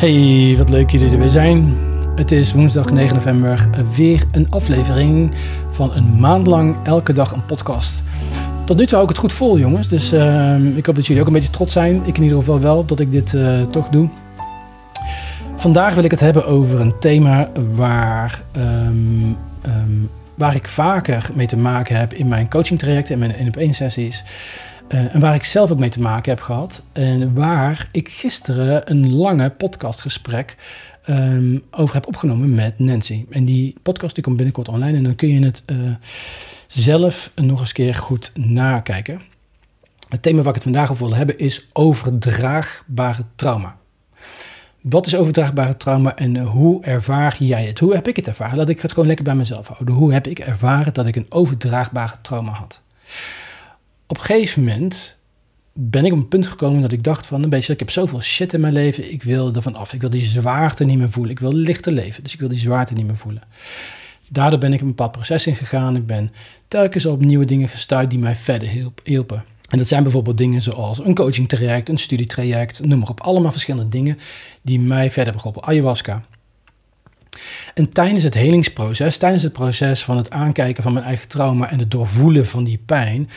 Hey, wat leuk jullie er weer zijn. Het is woensdag 9 november, weer een aflevering van een maand lang elke dag een podcast. Tot nu toe hou ik het goed vol, jongens. Dus uh, ik hoop dat jullie ook een beetje trots zijn. Ik in ieder geval wel dat ik dit uh, toch doe. Vandaag wil ik het hebben over een thema waar, um, um, waar ik vaker mee te maken heb in mijn coaching trajecten, in mijn 1 op 1 sessies. Uh, en waar ik zelf ook mee te maken heb gehad. En waar ik gisteren een lange podcastgesprek um, over heb opgenomen met Nancy. En die podcast die komt binnenkort online en dan kun je het uh, zelf nog eens keer goed nakijken. Het thema waar ik het vandaag over wil hebben is overdraagbare trauma. Wat is overdraagbare trauma en hoe ervaar jij het? Hoe heb ik het ervaren? Laat ik het gewoon lekker bij mezelf houden. Hoe heb ik ervaren dat ik een overdraagbare trauma had? Op een gegeven moment ben ik op een punt gekomen dat ik dacht van, een beetje, ik heb zoveel shit in mijn leven, ik wil er van af. Ik wil die zwaarte niet meer voelen. Ik wil lichter leven, dus ik wil die zwaarte niet meer voelen. Daardoor ben ik een bepaald proces ingegaan. Ik ben telkens op nieuwe dingen gestuurd die mij verder hielpen. En dat zijn bijvoorbeeld dingen zoals een coaching traject, een studietraject, noem maar op. Allemaal verschillende dingen die mij verder hebben. Ayahuasca. En tijdens het helingsproces, tijdens het proces van het aankijken van mijn eigen trauma en het doorvoelen van die pijn,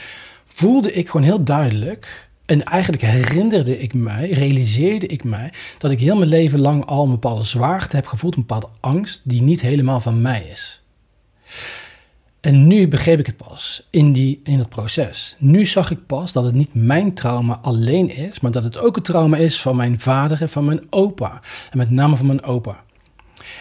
voelde ik gewoon heel duidelijk. En eigenlijk herinnerde ik mij, realiseerde ik mij, dat ik heel mijn leven lang al een bepaalde zwaarte heb gevoeld, een bepaalde angst die niet helemaal van mij is. En nu begreep ik het pas in, die, in het proces. Nu zag ik pas dat het niet mijn trauma alleen is, maar dat het ook het trauma is van mijn vader en van mijn opa. En met name van mijn opa.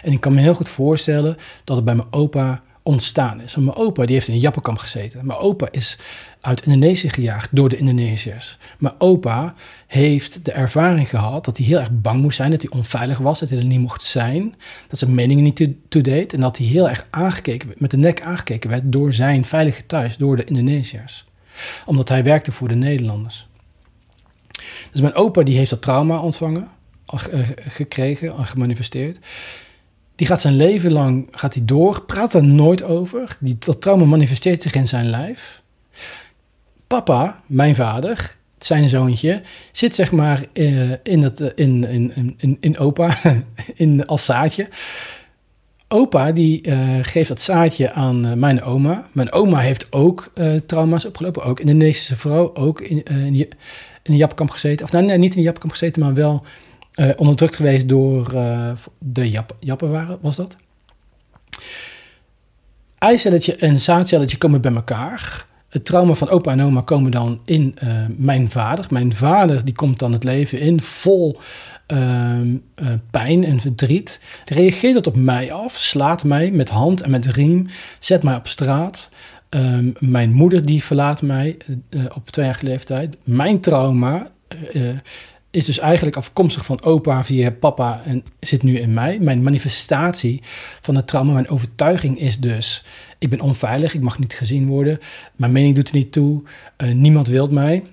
En ik kan me heel goed voorstellen dat het bij mijn opa ontstaan is. Mijn opa die heeft in een jappenkamp gezeten. Mijn opa is uit Indonesië gejaagd door de Indonesiërs. Mijn opa heeft de ervaring gehad dat hij heel erg bang moest zijn, dat hij onveilig was, dat hij er niet mocht zijn, dat zijn meningen niet toe deed en dat hij heel erg aangekeken, met de nek aangekeken werd door zijn veilige thuis, door de Indonesiërs. Omdat hij werkte voor de Nederlanders. Dus mijn opa die heeft dat trauma ontvangen, eh, gekregen, gemanifesteerd. Die gaat zijn leven lang gaat hij door, praat er nooit over. Die, dat trauma manifesteert zich in zijn lijf. Papa, mijn vader, zijn zoontje, zit zeg maar uh, in, het, uh, in, in, in, in opa, in, als zaadje. Opa die uh, geeft dat zaadje aan mijn oma. Mijn oma heeft ook trauma's opgelopen, ook Indonesische vrouw, ook in, in, in een japkamp gezeten. Of nou, niet in een japkamp gezeten, maar wel uh, onderdrukt geweest door uh, de Jap Jappen waren, was dat? Eicelletje en zaadcelletje komen bij elkaar. Het trauma van opa en oma komen dan in uh, mijn vader. Mijn vader die komt dan het leven in vol ehm, pijn en verdriet. Reageert dat op mij af, slaat mij met hand en met riem, zet mij op straat. Um, mijn moeder die verlaat mij op tweejarige leeftijd. Mijn trauma is dus eigenlijk afkomstig van opa via papa en zit nu in mij. Mijn manifestatie van het trauma, mijn overtuiging is dus: ik ben onveilig, ik mag niet gezien worden, mijn mening doet er niet toe, uh, niemand wilt mij.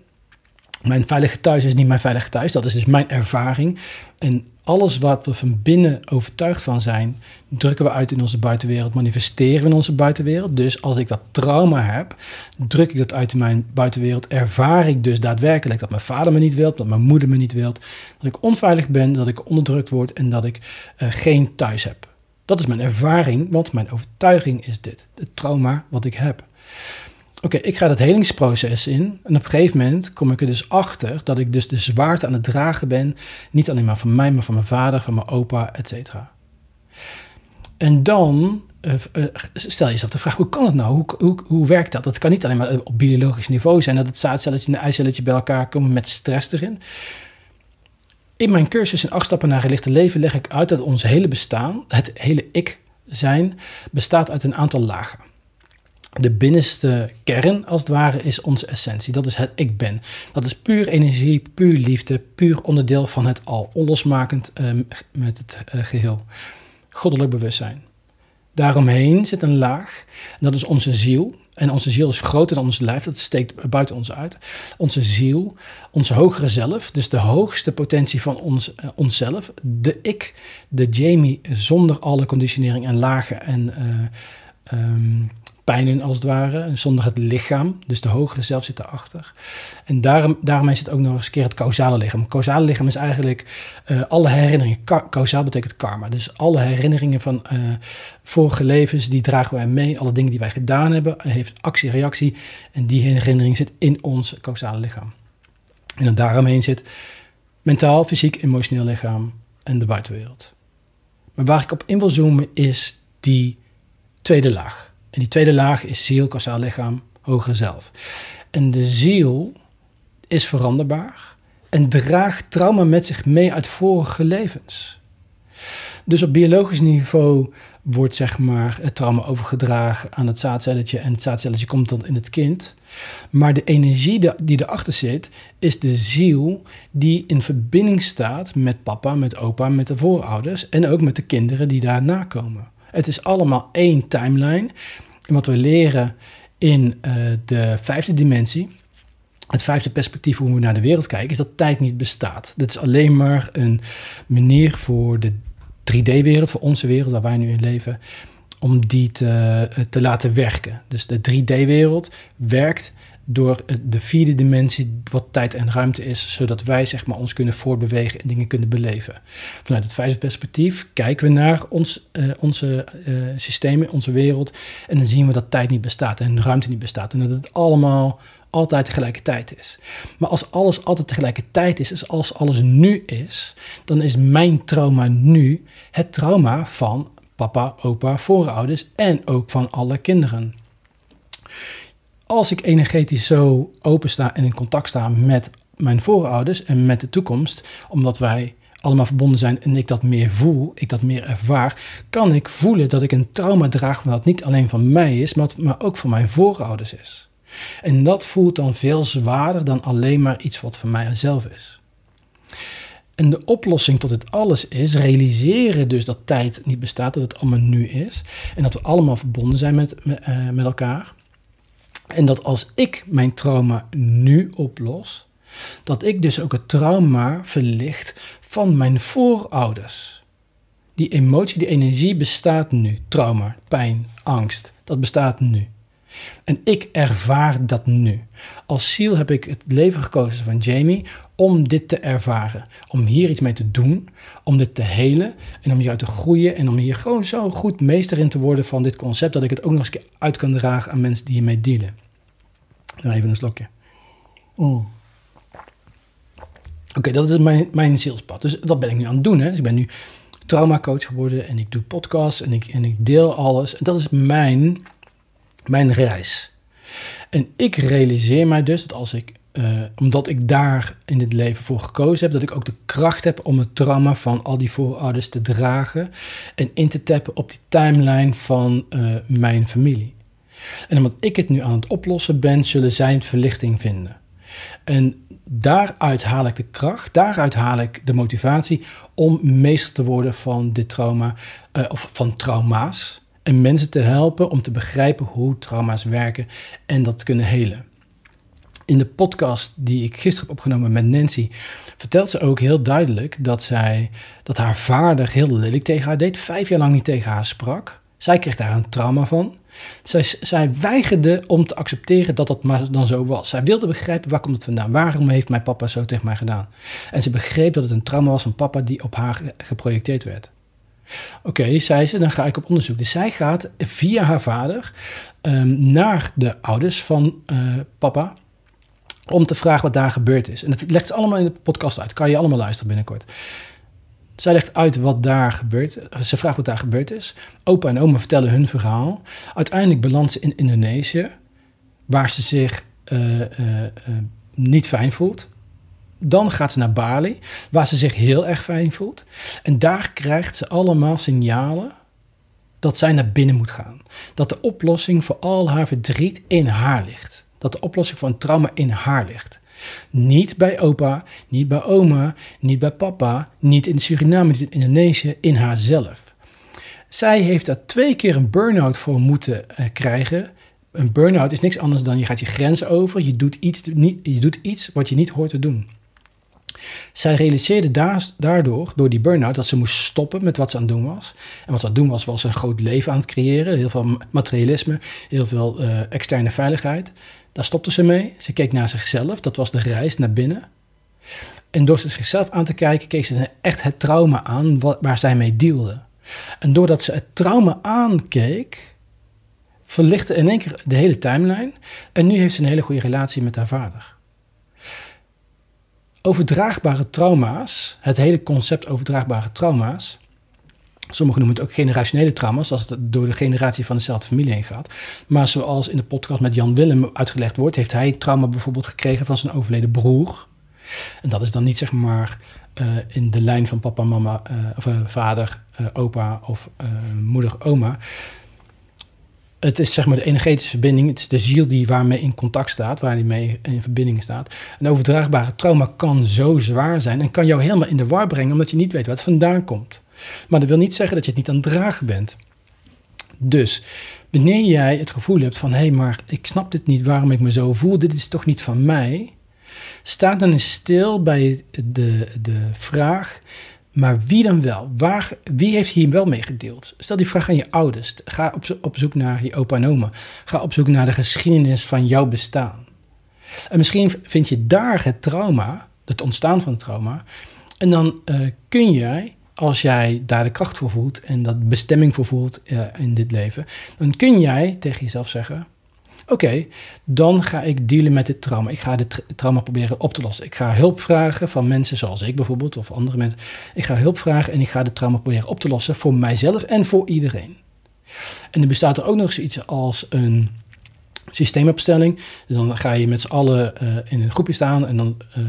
Mijn veilige thuis is niet mijn veilige thuis, dat is dus mijn ervaring. En alles wat we van binnen overtuigd van zijn, drukken we uit in onze buitenwereld, manifesteren we in onze buitenwereld. Dus als ik dat trauma heb, druk ik dat uit in mijn buitenwereld, ervaar ik dus daadwerkelijk dat mijn vader me niet wilt, dat mijn moeder me niet wilt, dat ik onveilig ben, dat ik onderdrukt word en dat ik uh, geen thuis heb. Dat is mijn ervaring, want mijn overtuiging is dit, het trauma wat ik heb. Oké, ik ga dat helingsproces in. En op een gegeven moment kom ik er dus achter dat ik dus de zwaarte aan het dragen ben. Niet alleen maar van mij, maar van mijn vader, van mijn opa, et cetera. En dan uh, uh, stel jezelf de vraag, hoe kan het nou? Hoe, hoe, hoe werkt dat? Dat kan niet alleen maar op biologisch niveau zijn, dat het zaadcelletje en de eicelletje bij elkaar komen met stress erin. In mijn cursus in acht stappen naar een lichte leven leg ik uit dat ons hele bestaan, het hele ik zijn, bestaat uit een aantal lagen de binnenste kern, als het ware, is onze essentie. Dat is het ik ben. Dat is puur energie, puur liefde, puur onderdeel van het al, onlosmakend um, met het uh, geheel. Goddelijk bewustzijn. Daaromheen zit een laag, dat is onze ziel. En onze ziel is groter dan ons lijf, dat steekt buiten ons uit. Onze ziel, onze hogere zelf, dus de hoogste potentie van ons, uh, onszelf. De ik, de Jamie, zonder alle conditionering en lagen en uh, um, pijn in als het ware, zonder het lichaam. Dus de hogere zelf zit erachter. En daarom, daarmee zit ook nog eens een keer het causale lichaam. Causale lichaam is eigenlijk uh, alle herinneringen. Causaal betekent karma. Dus alle herinneringen van uh, vorige levens, die dragen wij mee. Alle dingen die wij gedaan hebben, heeft actie-reactie. En die herinnering zit in ons causale lichaam. En dan daaromheen zit mentaal, fysiek, emotioneel lichaam en de buitenwereld. Maar waar ik op in wil zoomen is die tweede laag. En die tweede laag is ziel, kausaal lichaam, hoger zelf. En de ziel is veranderbaar en draagt trauma met zich mee uit vorige levens. Dus op biologisch niveau wordt zeg maar, het trauma overgedragen aan het zaadcelletje en het zaadcelletje komt dan in het kind. Maar de energie die erachter zit, is de ziel die in verbinding staat met papa, met opa, met de voorouders en ook met de kinderen die daarna komen. Het is allemaal één timeline. En wat we leren in uh, de vijfde dimensie, het vijfde perspectief hoe we naar de wereld kijken, is dat tijd niet bestaat. Dat is alleen maar een manier voor de 3D-wereld, voor onze wereld waar wij nu in leven, om die te, eh, te laten werken. Dus de 3D-wereld werkt door de vierde dimensie, wat tijd en ruimte is, zodat wij zeg maar, ons kunnen voortbewegen en dingen kunnen beleven. Vanuit het vijfde perspectief kijken we naar ons, uh, onze uh, systemen, onze wereld, en dan zien we dat tijd niet bestaat en ruimte niet bestaat en dat het allemaal altijd tegelijkertijd is. Maar als alles altijd tegelijkertijd is, als alles nu is, dan is mijn trauma nu het trauma van papa, opa, voorouders en ook van alle kinderen als ik energetisch zo open sta en in contact sta met mijn voorouders en met de toekomst, omdat wij allemaal verbonden zijn en ik dat meer voel, ik dat meer ervaar, kan ik voelen dat ik een trauma draag wat niet alleen van mij is, maar, ook van mijn voorouders is. En dat voelt dan veel zwaarder dan alleen maar iets wat van mij zelf is. En de oplossing tot dit alles is realiseren dus dat tijd niet bestaat, dat het allemaal nu is. En dat we allemaal verbonden zijn met, uh, met elkaar. En dat als ik mijn trauma nu oplos, dat ik dus ook het trauma verlicht van mijn voorouders. Die emotie, die energie bestaat nu. Trauma, pijn, angst, dat bestaat nu. En ik ervaar dat nu. Als ziel heb ik het leven gekozen van Jamie om dit te ervaren. Om hier iets mee te doen, om dit te helen en om hieruit te groeien en om hier gewoon zo goed meester in te worden van dit concept dat ik het ook nog eens uit kan dragen aan mensen die hiermee dealen. Nou, even een slokje. Mm. Oké, dat is mijn, mijn zielspad. Dus dat ben ik nu aan het doen. Hè. Dus ik ben nu traumacoach geworden en ik doe podcasts en ik, en ik deel alles. En dat is mijn, mijn reis. En ik realiseer mij dus dat als ik, uh, omdat ik daar in dit leven voor gekozen heb, dat ik ook de kracht heb om het trauma van al die voorouders te dragen en in te tappen op die timeline van uh, mijn familie. En omdat ik het nu aan het oplossen ben, zullen zij het verlichting vinden. En daaruit haal ik de kracht, daaruit haal ik de motivatie om meester te worden van dit trauma, uh, of van trauma's. En mensen te helpen om te begrijpen hoe trauma's werken en dat kunnen helen. In de podcast die ik gisteren heb opgenomen met Nancy, vertelt ze ook heel duidelijk dat, zij, dat haar vader heel lelijk tegen haar deed, vijf jaar lang niet tegen haar sprak. Zij kreeg daar een trauma van. Zij, zij weigerde om te accepteren dat dat maar dan zo was. Zij wilde begrijpen waar komt het vandaan. Waarom heeft mijn papa zo tegen mij gedaan? En ze begreep dat het een trauma was van papa die op haar geprojecteerd werd. Oké, zei ze, dan ga ik op onderzoek. Dus zij gaat via haar vader um, naar de ouders van uh, papa om te vragen wat daar gebeurd is. En dat legt ze allemaal in de podcast uit. Kan je allemaal luisteren binnenkort. Zij legt uit wat daar gebeurt. Ze vraagt wat daar gebeurd is. Opa en oma vertellen hun verhaal. Uiteindelijk belandt ze in Indonesië, waar ze zich uh, uh, niet fijn voelt. Dan gaat ze naar Bali, waar ze zich heel erg fijn voelt. En daar krijgt ze allemaal signalen dat zij naar binnen moet gaan. Dat de oplossing voor al haar verdriet in haar ligt. Dat de oplossing voor een trauma in haar ligt. Niet bij opa, niet bij oma, niet bij papa, niet in Suriname, niet in Indonesië, in haarzelf. Zij heeft daar twee keer een burn-out voor moeten uh, krijgen. Een burn-out is niks anders dan je gaat je grens over, je doet, iets, je doet iets wat je niet hoort te doen. Zij realiseerde daardoor, door die burn-out, dat ze moest stoppen met wat ze aan het doen was. En wat ze aan het doen was, was een groot leven aan het creëren. Heel veel materialisme, heel veel uh, externe veiligheid. Daar stopte ze mee. Ze keek naar zichzelf. Dat was de reis naar binnen. En door zichzelf aan te kijken, keek ze echt het trauma aan waar zij mee dealde. En doordat ze het trauma aankeek, verlichtte in één keer de hele timeline. En nu heeft ze een hele goede relatie met haar vader. Overdraagbare trauma's, het hele concept overdraagbare trauma's. Sommigen noemen het ook generationele trauma's, als het door de generatie van dezelfde familie heen gaat. Maar zoals in de podcast met Jan Willem uitgelegd wordt, heeft hij trauma bijvoorbeeld gekregen van zijn overleden broer. En dat is dan niet zeg maar uh, in de lijn van papa, mama, uh, of uh, vader, opa of moeder, oma. Het is zeg maar de energetische verbinding. Het is de ziel die waarmee in contact staat, waar die mee in verbinding staat. Een overdraagbare trauma kan zo zwaar zijn en kan jou helemaal in de war brengen, omdat je niet weet waar het vandaan komt. Maar dat wil niet zeggen dat je het niet aan het dragen bent. Dus wanneer jij het gevoel hebt van hé, hey, maar ik snap dit niet waarom ik me zo voel, dit is toch niet van mij, sta dan eens stil bij de, de vraag, maar wie dan wel? Waar, wie heeft hier wel mee gedeeld? Stel die vraag aan je ouders. Ga op, zoek naar je opa en oma. Ga op zoek naar de geschiedenis van jouw bestaan. En misschien vind je daar het trauma, het ontstaan van het trauma. En dan uh, kun jij, als jij daar de kracht voor voelt en dat bestemming voor voelt uh, in dit leven, dan kun jij tegen jezelf zeggen: Oké, dan ga ik dealen met dit trauma. Ik ga dit trauma proberen op te lossen. Ik ga hulp vragen van mensen zoals ik bijvoorbeeld of andere mensen. Ik ga hulp vragen en ik ga dit trauma proberen op te lossen voor mijzelf en voor iedereen. En er bestaat er ook nog zoiets als een systeemopstelling. Dan ga je met z'n allen uh, in een groepje staan en dan uh,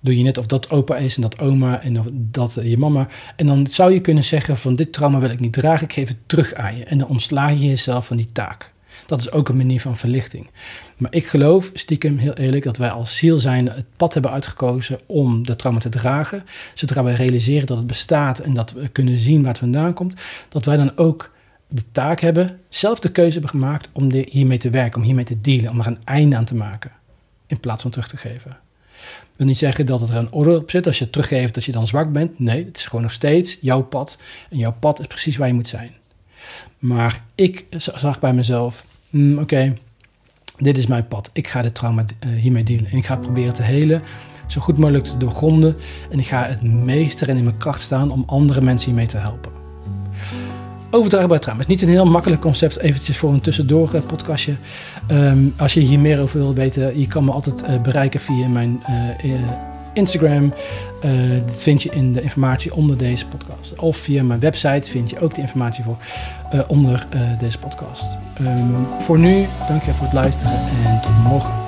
doe je net of dat opa is en dat oma en of dat uh, je mama. En dan zou je kunnen zeggen van dit trauma wil ik niet dragen, ik geef het terug aan je. En dan ontsla je jezelf van die taak. Dat is ook een manier van verlichting. Maar ik geloof stiekem, heel eerlijk, dat wij als ziel zijn het pad hebben uitgekozen om dat trauma te dragen. Zodra wij realiseren dat het bestaat en dat we kunnen zien waar het vandaan komt, dat wij dan ook de taak hebben, zelf de keuze hebben gemaakt om hiermee te werken, om hiermee te dealen, om er een einde aan te maken, in plaats van terug te geven. Ik wil niet zeggen dat er een orde op zit als je teruggeeft dat je dan zwak bent. Nee, het is gewoon nog steeds jouw pad. En jouw pad is precies waar je moet zijn. Maar ik zag bij mezelf, mm, oké, dit is mijn pad. Ik ga dit trauma uh, hiermee dealen. En ik ga proberen te helen, zo goed mogelijk te doorgronden. En ik ga het meester en in mijn kracht staan om andere mensen hiermee te helpen. Overdraagbaar trauma is niet een heel makkelijk concept, eventjes voor een tussendoor uh, podcastje. Um, als je hier meer over wil weten, je kan me altijd uh, bereiken via mijn Instagram. Uh, vind je in de informatie onder deze podcast. Of via mijn website vind je ook de informatie voor uh, onder uh, deze podcast. Um, voor nu, dank je voor het luisteren en tot morgen.